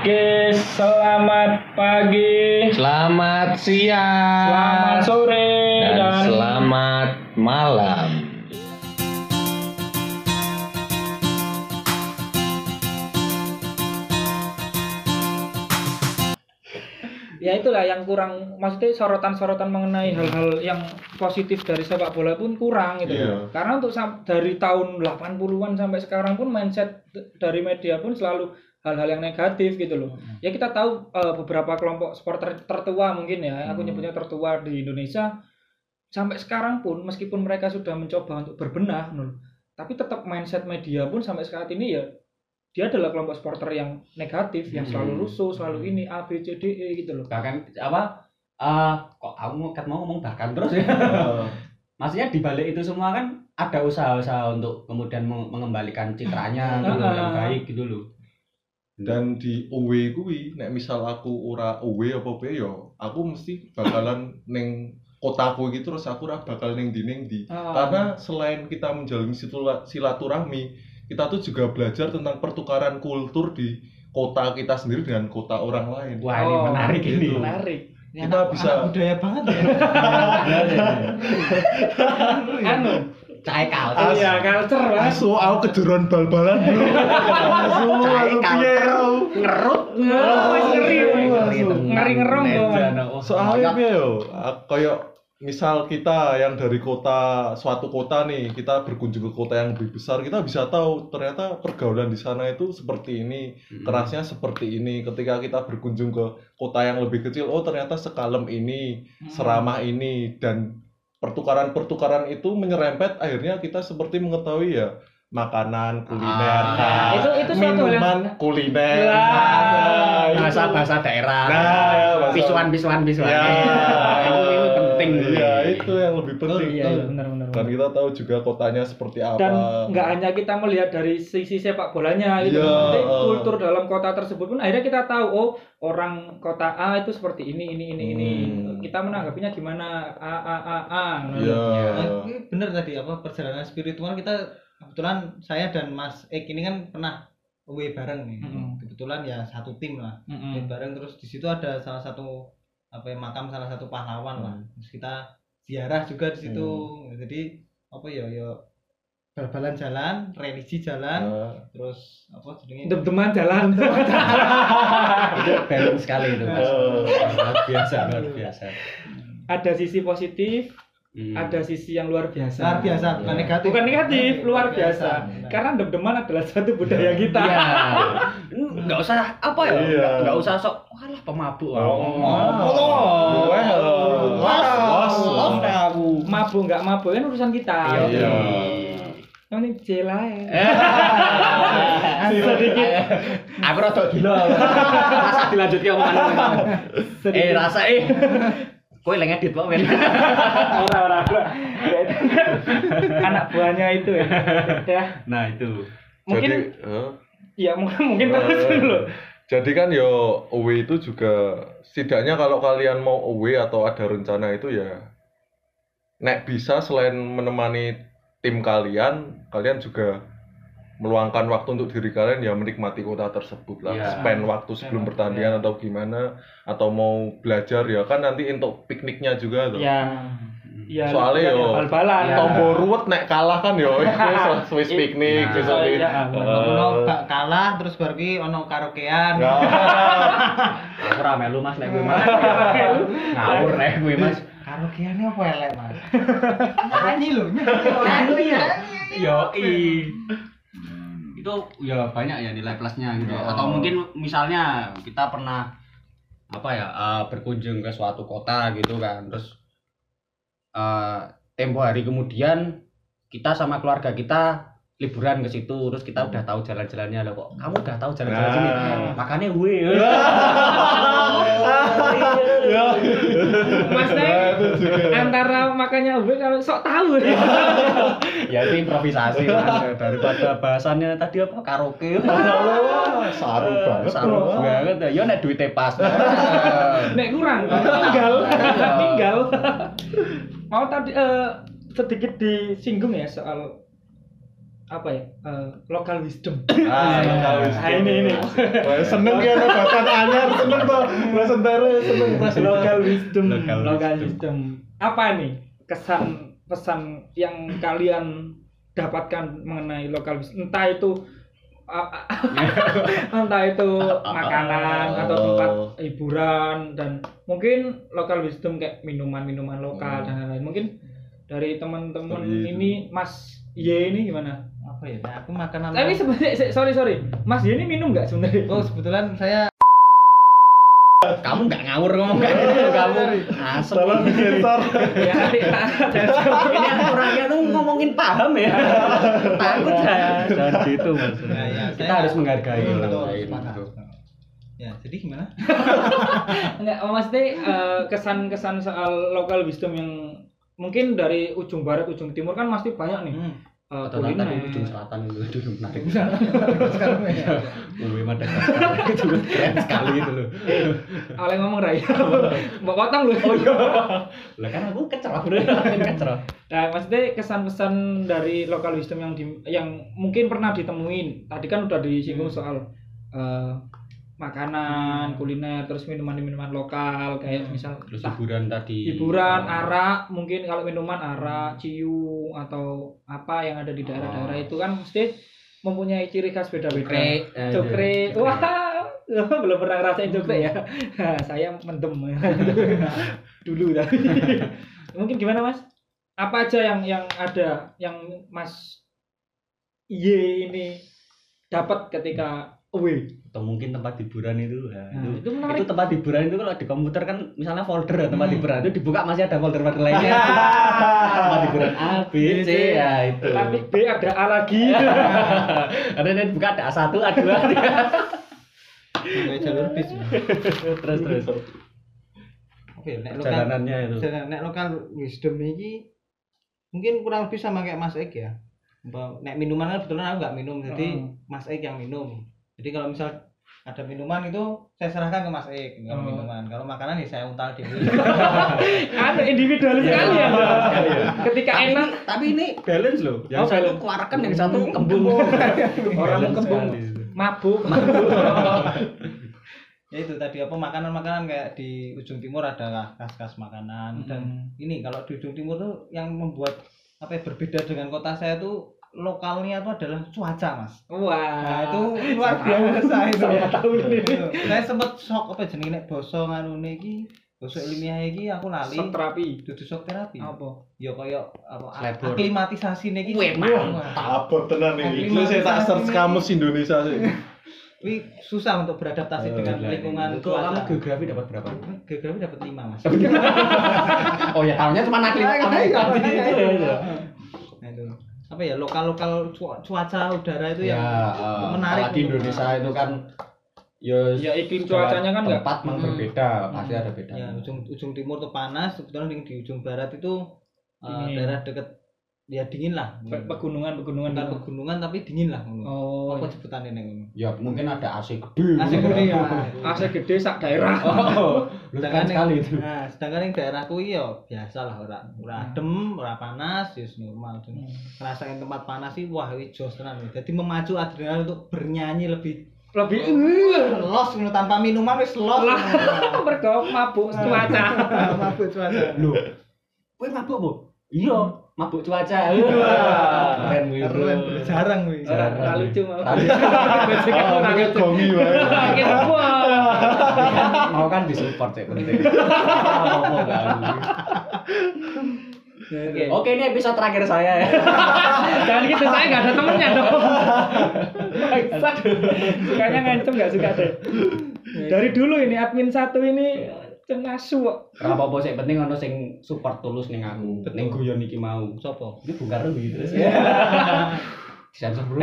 Oke, selamat pagi, Selamat siang. selamat sore, dan, dan, selamat malam. ya itulah yang kurang maksudnya sorotan-sorotan mengenai hal-hal yang positif dari sepak bola pun kurang gitu Iya. karena untuk dari tahun 80-an sampai sekarang pun mindset dari media pun selalu hal-hal yang negatif gitu loh. Ya kita tahu eh, beberapa kelompok supporter tertua mungkin ya aku nyebutnya tertua di Indonesia sampai sekarang pun meskipun mereka sudah mencoba untuk berbenah Nul, tapi tetap mindset media pun sampai saat ini ya dia adalah kelompok supporter yang negatif yang selalu rusuh selalu ini A B C D E gitu loh. Bahkan apa eh kok aku mau ngomong bahkan terus ya? Maksudnya di balik itu semua kan ada usaha-usaha untuk kemudian meng- mengembalikan citranya gitu loh, yang baik gitu loh dan di away kuwi nek misal aku ora away apa piye yo aku mesti bakalan neng kotaku gitu terus aku ora bakal neng di neng di Ah. karena selain kita menjalin silaturahmi kita tuh juga belajar tentang pertukaran kultur di kota kita sendiri dengan kota orang lain. Wah ini Oh, menarik gitu. ini menarik. Kita bisa budaya banget ya. anu cair kal iya culture lah Asu, aku kejuruan bal-balan. Bro. Asu, Cair aku piye? Aku? ngerut wis ngeri. Ngeri ngerong kok, Mas. Soalnya piye yo, kayak misal kita yang dari kota suatu kota nih, kita berkunjung ke kota yang lebih besar, kita bisa tahu ternyata pergaulan di sana itu seperti ini, Hmm. kerasnya seperti ini. Ketika kita berkunjung ke kota yang lebih kecil, oh ternyata sekalem ini, seramah ini dan pertukaran-pertukaran itu menyerempet akhirnya kita seperti mengetahui ya makanan, kuliner, Ah. khas, Itu- itu suatu hal yang- minuman, kuliner. Lah. Nah, bahasa bahasa daerah Nah, ya, bahasa- pisuan pisuan pisuan Ya. Itu, itu penting Iya, itu yang lebih penting. iya iya benar benar Dan kita tahu juga kotanya seperti apa. dan nggak hanya kita melihat dari sisi sepak bolanya gitu Iya. Maksudnya kultur dalam kota tersebut pun akhirnya kita tahu oh orang kota A itu seperti ini ini ini ini Hmm. kita menanggapinya gimana A A A A Iya. Nah, ini bener tadi apa perjalanan spiritual kita kebetulan saya dan Mas Ek ini kan pernah away bareng nih. Mm-mm. Kebetulan ya satu tim lah. Mm-mm. Away bareng terus di situ ada salah satu apa ya, makam salah satu pahlawan lah. Terus kita ziarah juga di situ. Jadi apa ya ya bal-balan jalan, religi jalan, Nah, terus apa jenenge? dem-deman jalan itu balance sekali itu mas Oh. luar biasa luar biasa ada sisi positif Hmm. ada sisi yang luar biasa Luar biasa, bukan Iya. negatif. bukan negatif luar biasa Benar. karena dem-deman adalah satu budaya kita Iya. nggak usah apa ya? Iya. nggak, usah sok walah pemabuk Oh. oh, was Was. was aku. Mabuk nggak mabuk kan urusan kita. Iya. ini jela ya sedikit aku rada gila. Masa dilanjut ke omongan eh rasa eh. Kowe lagi ngedit kok men. Orang-orang anak buahnya itu ya. Ya. Nah itu. Mungkin Jadi, eh, ya mungkin mungkin terus Eh, dulu Jadi kan yo away itu juga setidaknya kalau kalian mau away atau ada rencana itu ya nek bisa selain menemani tim kalian, kalian juga meluangkan waktu untuk diri kalian ya menikmati kota tersebut lah. Iya. Spend waktu sebelum pertandingan atau gimana atau mau belajar ya kan nanti untuk pikniknya juga tuh. ya ya Soalnya yo, bal-balan Ya. Tombol ruwet nek kalah kan yo Swiss piknik Nah. ini. Iya, Ono bak kalah terus baru ki ono karaokean. Ya. aku rame lu mas nek gue mas ngawur nek gue mas Karaokeannya apa elek, Mas? Nyanyi lho, nyanyi. yo i itu ya banyak ya nilai plusnya gitu ya. atau mungkin misalnya kita pernah apa ya eh, berkunjung ke suatu kota gitu kan terus eh, tempo hari kemudian kita sama keluarga kita liburan ke situ terus kita udah tahu jalan-jalannya. Loh kok kamu udah tahu jalan-jalan sini? Nah. makanya gue Mas Nek, antara makanya gue kalau sok tahu. Ya itu improvisasi mas. Daripada bahasannya tadi apa? Karaoke. Saru banget. Saru banget ya. Ya nek duitnya pas. nek kurang. Tinggal tinggal mau tadi eh, sedikit disinggung ya soal apa ya? eh, local wisdom. Ah, wisdom. Nah, ini ini. Wah, seneng ya bahkan anyar seneng toh presentare seneng local wisdom. Local Local, wisdom. wisdom. Apa nih kesan pesan yang kalian dapatkan mengenai local wisdom? Entah itu entah itu makanan atau tempat hiburan dan mungkin local wisdom kayak minuman-minuman lokal dan lain-lain. Mungkin dari teman-teman Oh, ini Mas Y ini gimana? apa ya? Nah, aku makanan Tapi sebenarnya se- sorry sorry, Mas Y ini minum nggak sebenarnya? oh kebetulan saya Kamu nggak ngawur ngomong kayak gitu kamu. Asem. tolong disensor ya nanti Ini orangnya tuh ngomongin paham ya. Takut saya. Jangan gitu maksudnya. Ya, Kita saya- harus menghargai orang lain. ya jadi gimana Enggak, oh, maksudnya eh, kesan-kesan soal local wisdom yang mungkin dari ujung barat ujung timur kan pasti banyak nih hmm. Eh, Atau nanti kuliner. di ujung selatan itu dulu menarik. sekarang ya Uwe Madagaskar itu keren sekali itu loh. Oleh ngomong raya mau potong lu Oh iya. Lah kan aku kecerah kecerah. nah maksudnya kesan-kesan dari local wisdom yang di, yang mungkin pernah ditemuin tadi kan udah disinggung soal eh, makanan kuliner terus minuman-minuman lokal kayak misal Terus entah hiburan tadi. hiburan arak mungkin kalau minuman arak ciu atau apa yang ada di daerah-daerah itu kan mesti mempunyai ciri khas beda-beda. Cokre. Eh, wah belum pernah ngerasain cokre ya. Saya mendem. Dulu tapi mungkin gimana mas? Apa aja yang yang ada yang mas Y ini dapat ketika away atau mungkin tempat hiburan itu nah, Nah, itu, itu menarik. itu tempat hiburan itu kalau di komputer kan misalnya folder ya, tempat Hmm. hiburan. Itu dibuka masih ada folder-folder lainnya. Tempat hiburan A B C ya itu. Tapi B ada A lagi. Ada yang dibuka ada A1 A2 kayak jalur bis. Terus terus. Oke nek lokal perjalanannya itu. nek lokal wisdom ini mungkin kurang lebih sama kayak Mas Ek ya. Nek minuman kan kebetulan aku nggak minum jadi Hmm. Mas Ek yang minum jadi kalau misal ada minuman itu saya serahkan ke Mas Ek kalau Oh. minuman. Kalau makanan ya saya untal dulu. Anu individualis sekali ya. Ketika tapi enak. ini, tapi ini balance loh. yang Oh, satu keluarkan yang satu kembung. orang kembung. itu. mabuk. ya itu tadi apa makanan-makanan kayak di ujung timur ada khas-khas makanan. Dan Hmm. ini kalau di ujung timur tuh yang membuat apa ya, berbeda dengan kota saya tuh lokalnya itu adalah cuaca mas. Wah. nah itu luar biasa itu. Saya tahu ini. Itu. saya sempet shock apa jenenge nek basa nganune iki basa ilmiah iki aku lali. Shock terapi. dudu shock terapi. Apa? ya kaya apa aklimatisasi niki Wah, abot tenan ini. Itu saya tak search ini. kamus Indonesia sih. Wih, susah untuk beradaptasi dengan Oh, lingkungan itu kamu cuaca geografi dapat berapa? Geografi dapat 5 mas. Oh ya tahunya cuma Iya, Nah, itu apa ya lokal lokal cuaca udara itu ya yang eh, menarik untuk- Indonesia itu kan ya Ya iklim cuacanya kan enggak tempat memang Hmm. berbeda pasti ada beda ya ujung ujung timur tuh panas kebetulan yang di ujung barat itu uh, daerah dekat ya dingin lah. Pegunungan pegunungan bukan gitu. pegunungan tapi dingin lah ngono. Oh. apa sebutannya nih ngono? Ya mungkin ada AC gede. AC gede ya. AC gede sak daerah. oh lu sedangkan kan sekali yang, itu. nah sedangkan yang daerahku iki ya biasa lah ora ora Hmm. adem ora panas ya normal Dan ngerasain tempat panas sih wah iki jos tenan. Jadi memacu adrenalin untuk bernyanyi lebih Lebih los ngono tanpa minuman wis los. Mergo mabuk cuaca. mabuk cuaca. Lu kowe mabuk bu iya mabuk cuaca Wah, keren wih bro Keren, jarang wih Ora lucu mau. Bajingan ora lucu. gomi wae mau kan disupport sih penting Apa kan? Oke. oke ini episode terakhir saya ya Jangan gitu, saya nggak ada temennya dong. Sukanya ngancem nggak suka deh. Dari dulu ini admin satu ini cengasu kok. Ora apa-apa sih penting ono sing support tulus ning aku. Ning guyon iki mau. sopo Iki bongkar lebih terus. Sensor bro.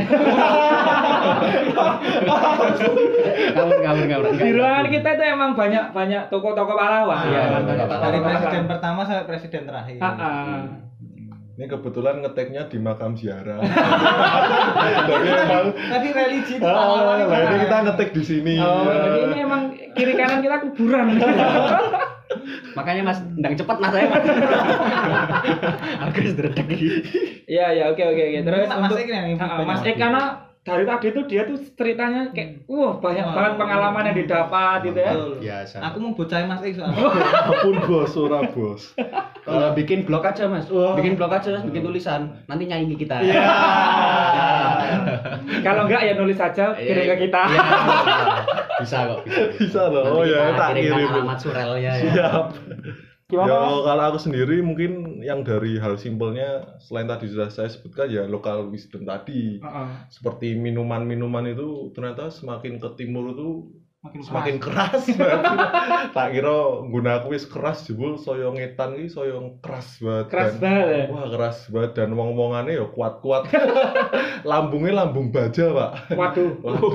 Ngawur ngawur ngawur. Di ruangan kita itu emang banyak banyak toko-toko pahlawan. Iya, toko-toko dari presiden pertama sampai presiden terakhir Ah, ah. ini kebetulan ngeteknya di makam ziarah tapi emang tadi religi itu ah, pahlawan nah ini mana? kita ngetek di sini Oh, Ya. jadi ini emang kiri kanan kita kuburan. Makanya Mas ndang cepet Mas saya Mas. Aku iki. Iya ya oke oke oke. Terus Mas untuk Mas Ek waktu. karena dari tadi tuh dia tuh ceritanya kayak wah banyak banget pengalaman yang didapat gitu ya. Biasa. Aku mau bocahin Mas Ek soalnya. Ampun bos, ora bos. Kalau bikin blog aja Mas. Bikin blog aja Mas, bikin tulisan. Nanti nyanyi kita. Iya. Kalau enggak ya nulis saja Iya, kirim ke kita. Bisa kok, bisa. Bisa loh. Nanti Oh ya, tak kirim. alamat surelnya ya. Siap. Gimana? Ya kalau aku sendiri mungkin yang dari hal simpelnya selain tadi sudah saya sebutkan ya local wisdom tadi. Heeh. Seperti minuman-minuman itu ternyata semakin ke timur itu Makin semakin keras. tak kira guna aku wis keras jebul soyo ngetan iki soyo keras banget. Keras Dan- banget ya. Wah keras banget dan wong-wongannya ya kuat-kuat. Lambungnya lambung baja, Pak. Waduh. Waduh.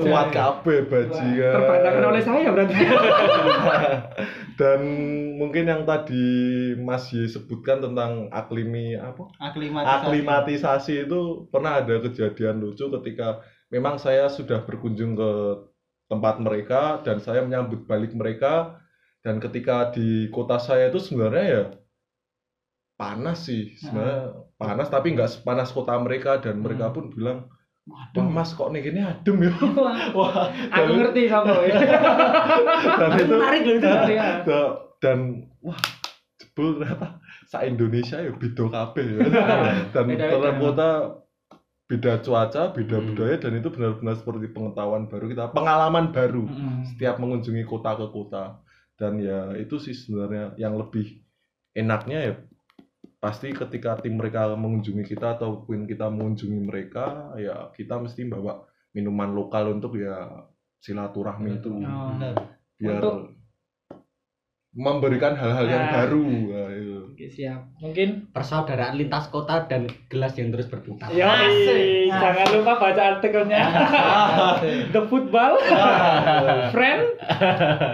kuat kabeh bajingan. Terbantahkan oleh saya berarti. Dan mungkin yang tadi Mas Y sebutkan tentang aklimi apa? aklimatisasi. Aklimatisasi itu pernah ada kejadian lucu ketika memang saya sudah berkunjung ke tempat mereka dan saya menyambut balik mereka dan ketika di kota saya itu sebenarnya ya panas sih sebenarnya panas tapi nggak sepanas kota mereka dan mereka pun bilang wah mas kok nih gini adem ya wah Aku dan- ngerti sama ya. dan itu Menarik loh itu. Iya. Da- dan wah jebul ternyata sa Indonesia ya beda kabeh ya. dan ternyata beda cuaca, beda Hmm. budaya dan itu benar-benar seperti pengetahuan baru kita, pengalaman baru Mm-mm. setiap mengunjungi kota ke kota. Dan ya itu sih sebenarnya yang lebih enaknya ya pasti ketika tim mereka mengunjungi kita ataupun kita mengunjungi mereka ya kita mesti bawa minuman lokal untuk ya silaturahmi itu Oh. Biar Untuk- memberikan hal-hal yang Nah. baru Nah, itu. Oke, siap. Mungkin Persaudaraan lintas kota dan gelas yang terus berputar. ya Asik. jangan lupa baca artikelnya. the football, friend,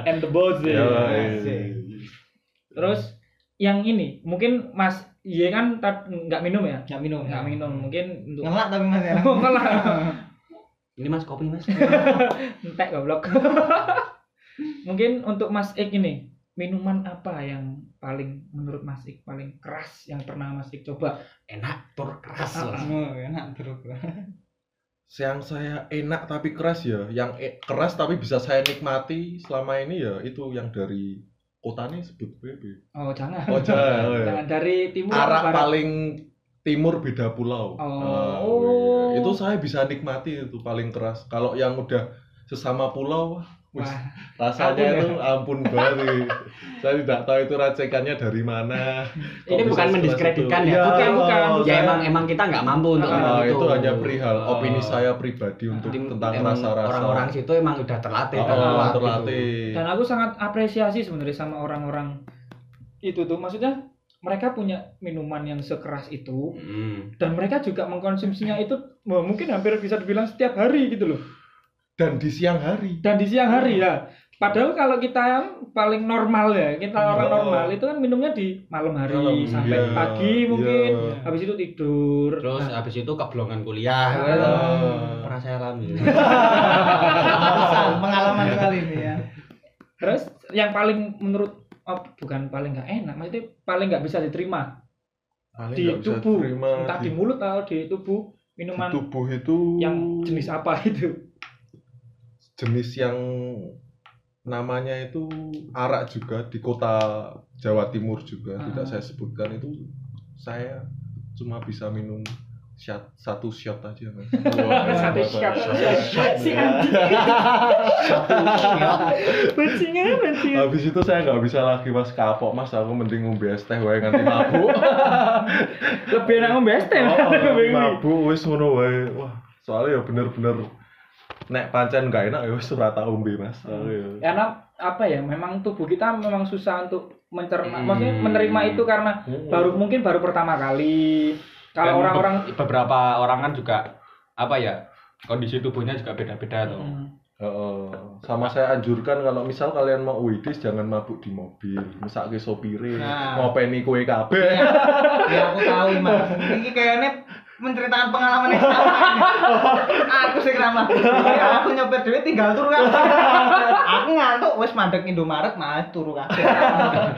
and the boss. Ya, Asik. Terus yang ini mungkin Mas Ye kan nggak minum ya? Nggak minum. Nggak minum. Mungkin untuk Ngelak tapi Mas ya. Oh, ngelak. Ini Mas kopi Mas. entek goblok. mungkin untuk Mas Ik ini minuman apa yang paling menurut Mas Ik paling keras yang pernah Mas Ik coba? Enak tur keras. Ah, Mas. Oh, enak terus. yang saya enak tapi keras ya yang e- keras tapi bisa saya nikmati selama ini ya itu yang dari kotanya sebut BB Oh jangan. oh jangan oh, ya. Jangan dari timur arah barat? paling timur beda pulau Oh. Ah, Oh. iya. itu saya bisa nikmati itu paling keras kalau yang udah sesama pulau rasanya ampun ya. itu ampun banget saya tidak tahu itu racikannya dari mana Ini bukan mendiskreditkan itu? ya. Bukan, bukan. Ya saya- emang emang kita nggak mampu untuk Ah, minum Ah, itu. itu hanya perihal Ah. opini saya pribadi untuk Tim- tentang rasa-rasa Orang-orang situ emang udah terlatih Oh, dan oh, kuat terlatih. dan aku sangat apresiasi sebenarnya sama orang-orang itu tuh. Maksudnya mereka punya minuman yang sekeras itu. Hmm. dan mereka juga mengkonsumsinya itu wah, mungkin hampir bisa dibilang setiap hari gitu loh. Dan di siang hari Dan di siang hari ya. Padahal kalau kita yang paling normal ya, kita orang Oh. normal itu kan minumnya di malam hari Malam, sampai iya, pagi mungkin. iya. Habis itu tidur. Terus Nah, habis itu keblongan kuliah. Ah. Pernah saya alami. Pengalaman sekali ini ya. terus yang paling menurut oh, bukan paling nggak enak, maksudnya paling nggak bisa diterima Paling di tubuh, terima entah di mulut atau di tubuh di minuman tubuh itu yang jenis apa itu. Jenis yang namanya itu arak juga di kota Jawa Timur juga Ah. tidak saya sebutkan itu saya cuma bisa minum shot, satu shot aja mas. Satu shot. Si anjing. Habis itu saya nggak bisa lagi mas. Kapok mas. Aku mending ngombe es teh wae nganti mabuk. Lebih enak ngombe es teh. Oh, mabuk wis ngono wae. Wah soalnya ya bener-bener nek pancen nggak enak ya tak ombe mas Soalnya ya- Karena apa ya, memang tubuh kita memang susah untuk mencerna, Hmm. maksudnya menerima itu karena Hmm. baru mungkin baru pertama kali. Kalau orang-orang be- beberapa orang kan juga apa ya kondisi tubuhnya juga beda-beda tuh. Hmm. Heeh. sama saya anjurkan kalau misal kalian mau widis jangan mabuk di mobil misalnya sopire Nah. ngopeni kue kabeh Ya aku tahu mas. Ini kayaknya menceritakan pengalaman yang sama. aku sih ramah. aku nyopir dhewe tinggal turu kan. aku ngantuk wis mandek Indomaret mah turu kabeh.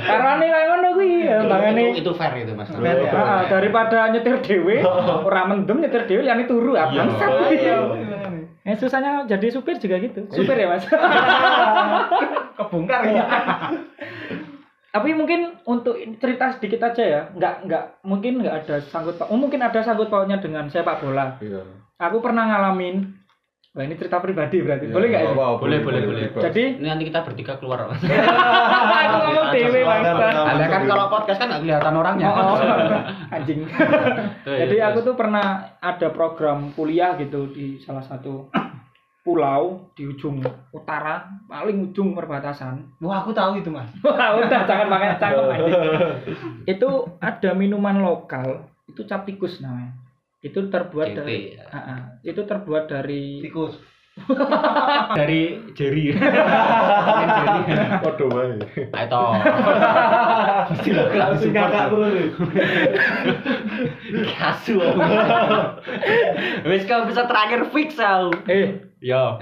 Karena nih kayak ngono kuwi ya itu, bangane. itu fair itu mas Fair ya? Ah, daripada nyetir dhewe, ora mendem nyetir dhewe yani turu ah bangsat. Iya. Eh susahnya jadi supir juga gitu. Supir ya, Mas. Kebongkar ya. Tapi mungkin untuk cerita sedikit aja ya, nggak nggak mungkin nggak ada sangkut paut, oh, mungkin ada sangkut pautnya dengan sepak bola. Iya. Aku pernah ngalamin, wah ini cerita pribadi berarti, Iya, boleh nggak? ya? Boleh, boleh, boleh. bebas. Jadi ini nanti kita bertiga keluar aku ngomong dewe ada kan kalau podcast kan nggak kelihatan orangnya Oh, anjing. Tuh, Jadi ya, aku tuh pernah ada program kuliah gitu di salah satu pulau di ujung utara, paling ujung perbatasan. Wah, aku tahu itu, Mas. Wah, udah jangan pakai cangkem. Itu ada minuman lokal, itu cap tikus namanya. Itu terbuat dari. Ah, ah. itu terbuat dari Tikus. dari jeri. Waduh, wae. ayo Langsung kakak terus. kasu wes kau bisa terakhir fix aku eh, yo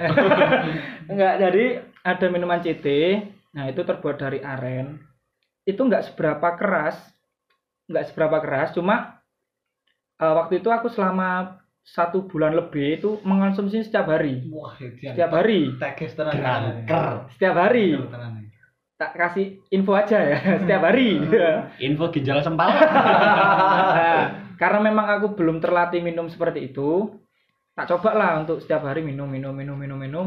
enggak jadi ada minuman CT. Nah, itu terbuat dari aren. Itu enggak seberapa keras. Enggak seberapa keras, cuma eh, waktu itu aku selama satu bulan lebih itu mengonsumsi setiap hari. Wah, itu Setiap hari. Kanker Setiap hari. Tak kasih info aja ya, setiap hari. info ginjal sempal Nah, karena memang aku belum terlatih minum seperti itu, tak coba lah untuk setiap hari minum, minum, minum, minum, minum.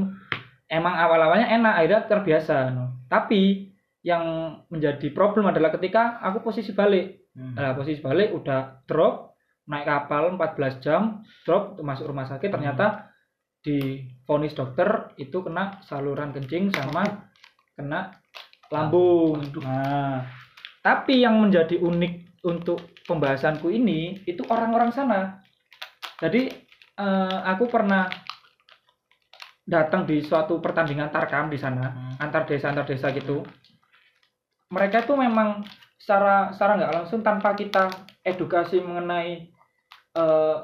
Emang awal-awalnya enak, akhirnya terbiasa. no. Tapi yang menjadi problem adalah ketika aku posisi balik. Nah, posisi balik udah drop, naik kapal 14 jam, drop masuk rumah sakit ternyata di vonis dokter itu kena saluran kencing sama kena lambung. Nah, tapi yang menjadi unik untuk pembahasanku ini itu orang-orang sana. Jadi eh, aku pernah datang di suatu pertandingan tarkam di sana antar desa antar desa gitu. Mereka itu memang secara secara nggak langsung tanpa kita edukasi mengenai eh,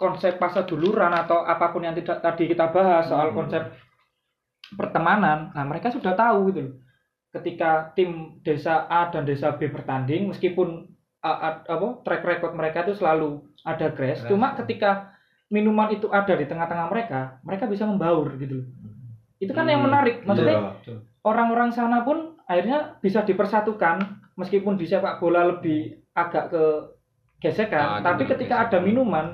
konsep fase duluran atau apa pun yang tidak tadi kita bahas soal konsep pertemanan, nah mereka sudah tahu gitu. Ketika tim desa A dan desa B bertanding, meskipun a- a- apa track record mereka itu selalu ada crash, cuma ketika minuman itu ada di tengah-tengah mereka, mereka bisa membaur gitu loh. Itu kan yang Hmm, menarik, maksudnya Iya. orang-orang sana pun akhirnya bisa dipersatukan meskipun di sepak bola lebih agak ke gesekan, Ah, tapi bener, ketika gesekan. ada minuman,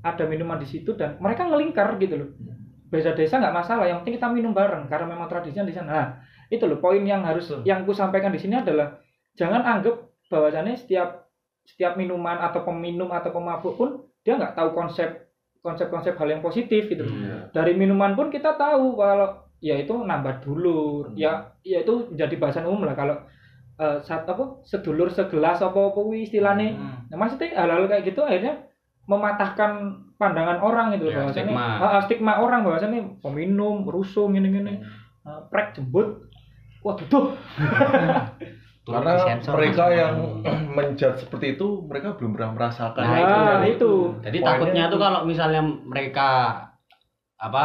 ada minuman di situ dan mereka ngelingkar gitu loh. Beda desa nggak masalah, yang penting kita minum bareng karena memang tradisinya di sana. Nah, itu loh poin yang harus yang ku sampaikan di sini adalah jangan anggap bahwasannya setiap setiap minuman atau peminum atau pemabuk pun dia nggak tahu konsep konsep-konsep hal yang positif gitu. Hmm. Dari minuman pun kita tahu kalau ya itu nambah dulur, ya ya itu menjadi bahasan umum lah kalau eh, saat apa sedulur segelas apa apa istilahnya. Hmm. Nah, maksudnya hal-hal kayak gitu akhirnya mematahkan pandangan orang gitu Ya, bahwasannya stigma. Ah, stigma orang bahwasannya peminum, rusung gini-gini, eh, prek jembut. Wah, tuh. Turun Karena disensor. mereka yang menjudge seperti itu, mereka belum pernah merasakan. Nah, Nah, itu. itu. Jadi Poinnya takutnya itu. tuh kalau misalnya mereka apa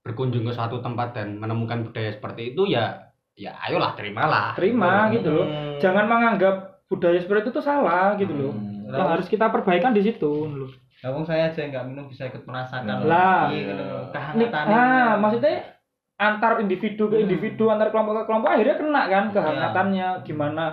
berkunjung ke suatu tempat dan menemukan budaya seperti itu ya ya ayolah terimalah. Terima gitu loh. Hmm. Jangan menganggap budaya seperti itu tuh salah gitu loh. Hmm. Yang harus kita perbaikan di situ loh. Lah wong saya aja nggak minum bisa ikut merasakan Lah. lagi gitu loh. Nih, Kehangatan. ah, maksudnya antar individu ke individu, antar kelompok ke kelompok akhirnya kena kan kehangatannya, gimana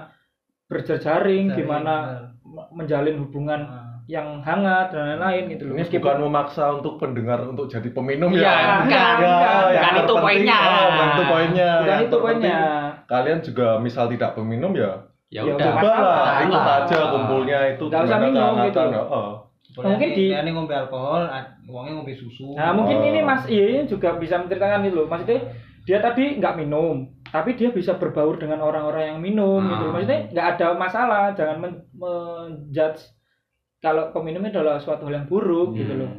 berjejaring, gimana m- menjalin hubungan yang hangat dan lain-lain gitu loh. Ini bukan memaksa untuk pendengar untuk jadi peminum Iya, ya. Ya, bukan. yang Bukan itu terpenting- poinnya. oh, bukan itu poinnya. Bukan Yang itu poinnya. Kalian juga misal tidak peminum ya, Ya Ya udah. udah. coba lah ikut aja kumpulnya itu Nggak usah minum kehangatan. gitu. oh. Mungkin di- ini ngombe alkohol, wongnya ngombe susu. Nah, mungkin Oh. ini Mas Iya ini juga bisa menceritakan itu loh. Maksudnya dia tadi nggak minum, tapi dia bisa berbaur dengan orang-orang yang minum gitu. loh. Ah. Maksudnya nggak ada masalah, jangan men- menjudge kalau peminum adalah suatu hal yang buruk gitu loh.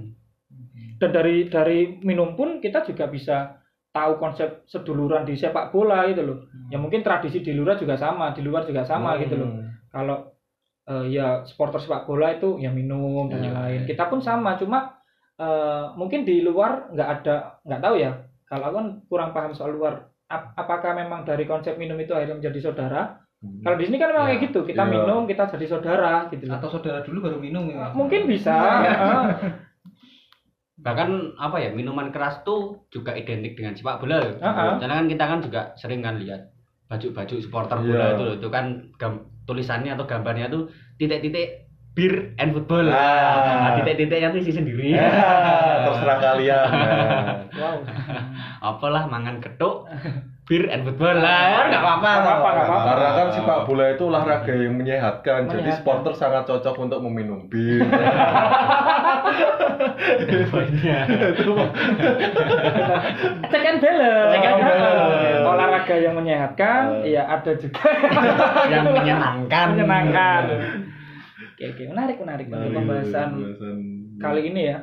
Dan dari dari minum pun kita juga bisa tahu konsep seduluran di sepak bola gitu loh. Ya mungkin tradisi di luar juga sama, di luar juga sama gitu loh. Hmm. Kalau eh, ya supporter sepak bola itu ya minum dan Iya. lain-lain. Kita pun sama, cuma eh, mungkin di luar nggak ada nggak tahu ya. Kalau aku kan kurang paham soal luar. Ap- apakah memang dari konsep minum itu akhirnya menjadi saudara? Kalau di sini kan memang Ya. kayak gitu, kita Iya. minum, kita jadi saudara gitu. loh. atau saudara dulu baru minum ya Mungkin bisa. heeh. bahkan apa ya minuman keras tuh juga identik dengan sepak bola loh. Heeh. Karena kan kita kan juga sering kan lihat baju-baju supporter bola itu loh. Itu kan tulisannya atau gambarnya tuh titik-titik beer and football. Ah. Nah, titik-titiknya tuh isi sendiri. Ya, terserah kalian. Nah. Wow. Apalah mangan ketuk beer and football lah. Enggak apa-apa. Nggak apa-apa, nggak apa-apa. Karena kan sepak bola itu olahraga yang menyehatkan, jadi Menyehatkan. supporter sangat cocok untuk meminum bir. Check and balance. Check and balance. Olahraga yang menyehatkan, iya ada juga Yang menyenangkan. menyenangkan. Oke, oke, menarik, menarik. Untuk Nah, pembahasan pembahasan kali ini ya.